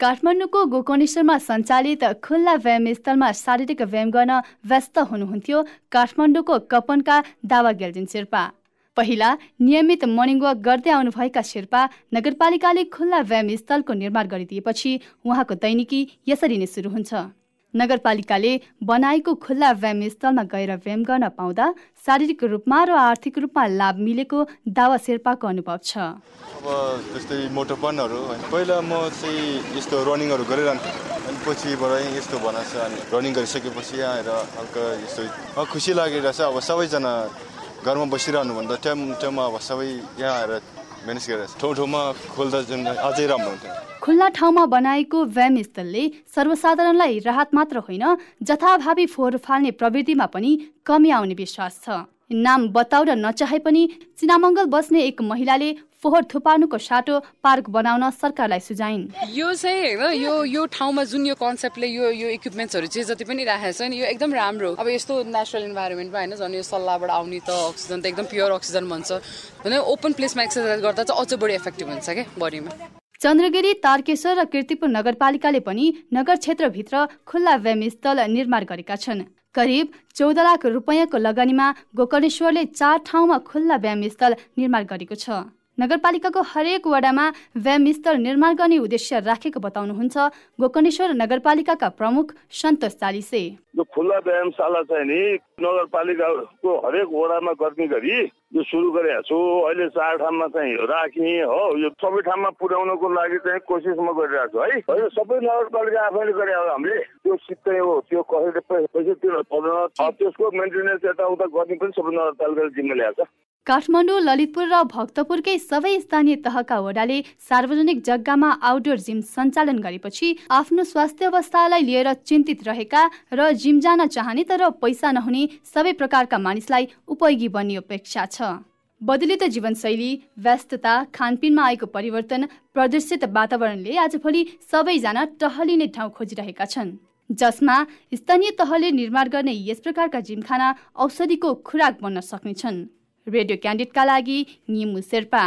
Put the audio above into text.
काठमाडौँको गोकर्णेश्वरमा सञ्चालित खुल्ला व्यायाम स्थलमा शारीरिक व्यायाम गर्न व्यस्त हुनुहुन्थ्यो काठमाडौँको कपनका दावा गेल्जिन शेर्पा। पहिला नियमित मर्निङ वाक गर्दै आउनुभएका शेर्पा नगरपालिकाले खुल्ला व्यायाम स्थलको निर्माण गरिदिएपछि उहाँको दैनिकी यसरी नै सुरु हुन्छ। नगरपालिकाले बनाएको खुल्ला व्यायाम स्थलमा गएर व्यायाम गर्न पाउँदा शारीरिक रूपमा र आर्थिक रूपमा लाभ मिलेको दावा शेर्पाको अनुभव छ। अब जस्तै मोटोपनहरू पहिला म चाहिँ यस्तो रनिङहरू गरिरहन्थेँ। अनि पछिबाट यस्तो बनाएको अनि रनिङ गरिसकेपछि आएर हल्का यस्तो खुसी लागिरहेछ। अब सबैजना घरमा बसिरहनुभन्दा टाइम टाइममा अब सबै यहाँ आएर म्यानेज ठाउँ ठाउँमा खोल्दा अझै राम्रो हुन्थ्यो खुल्ला ठाउँमा बनाएको व्यायाम स्थलले सर्वसाधारणलाई राहत मात्र होइन जथाभावी फोहोर फाल्ने प्रवृत्तिमा पनि कमी आउने विश्वास छ। नाम बताउन नचाहे पनि चिनामङ्गल बस्ने एक महिलाले फोहोर थुपार्नुको साटो पार्क बनाउन सरकारलाई सुझाइन्। यो चाहिँ होइन यो यो ठाउँमा जुन यो कन्सेप्टले यो यो इक्विपमेन्ट्सहरू चाहिँ जति पनि राखेको छ नि यो एकदम राम्रो अब यस्तो नेचुरल इन्भाइरोमेन्टमा होइन झन् यो सल्लाहबाट आउने त अक्सिजन त एकदम प्योर अक्सिजन भन्छ। होइन ओपन प्लेसमा एक्सर्साइज गर्दा चाहिँ अझ बढी इफेक्टिभ हुन्छ क्या बडीमा चन्द्रगिरी तारकेश्वर र किर्तिपुर नगरपालिकाले पनि नगर क्षेत्रभित्र खुल्ला व्यायाम स्थल निर्माण गरेका छन्। करिब चौध लाख रुपियाँको लगानीमा गोकर्णेश्वरले चार ठाउँमा खुल्ला व्यायाम स्थल निर्माण गरेको छ। नगरपालिकाको हरेक वडामा व्यायाम स्थल निर्माण गर्ने उद्देश्य राखेको बताउनुहुन्छ गोकर्णेश्वर नगरपालिकाका प्रमुख सन्तोष चालिसे। यो खुल्ला व्यायामशाला चाहिँ नि नगरपालिकाको हरेक वडामा गर्ने गरी यो सुरु गरेको छु। अहिले चार ठाउँमा चाहिँ राखेँ हो। यो सबै ठाउँमा पुर्याउनको लागि चाहिँ कोसिस म गरिरहेको छु है। होइन सबै नगरपालिका आफैले गरे हो हामीले। त्यो सित्तै हो। त्यो कसैले पैसा तिर्नु त्यसको मेन्टेनेन्स यताउता गर्ने पनि सबै नगरपालिकाले जिम्मा ल्याएको छ। काठमाडौँ ललितपुर र भक्तपुरकै सबै स्थानीय तहका वडाले सार्वजनिक जग्गामा आउटडोर जिम सञ्चालन गरेपछि आफ्नो स्वास्थ्य अवस्थालाई लिएर चिन्तित रहेका र जिम जान चाहने तर पैसा नहुने सबै प्रकारका मानिसलाई उपयोगी बन्ने अपेक्षा छ। बदलित जीवनशैली व्यस्तता खानपिनमा आएको परिवर्तन प्रदर्शित वातावरणले आजभोलि सबैजना टहलिने ठाउँ खोजिरहेका छन्। जसमा स्थानीय तहले निर्माण गर्ने यस प्रकारका जिमखाना औषधिको खुराक बन्न सक्नेछन् रेडियो क्यान्डिडका लागि निमु शेर्पा।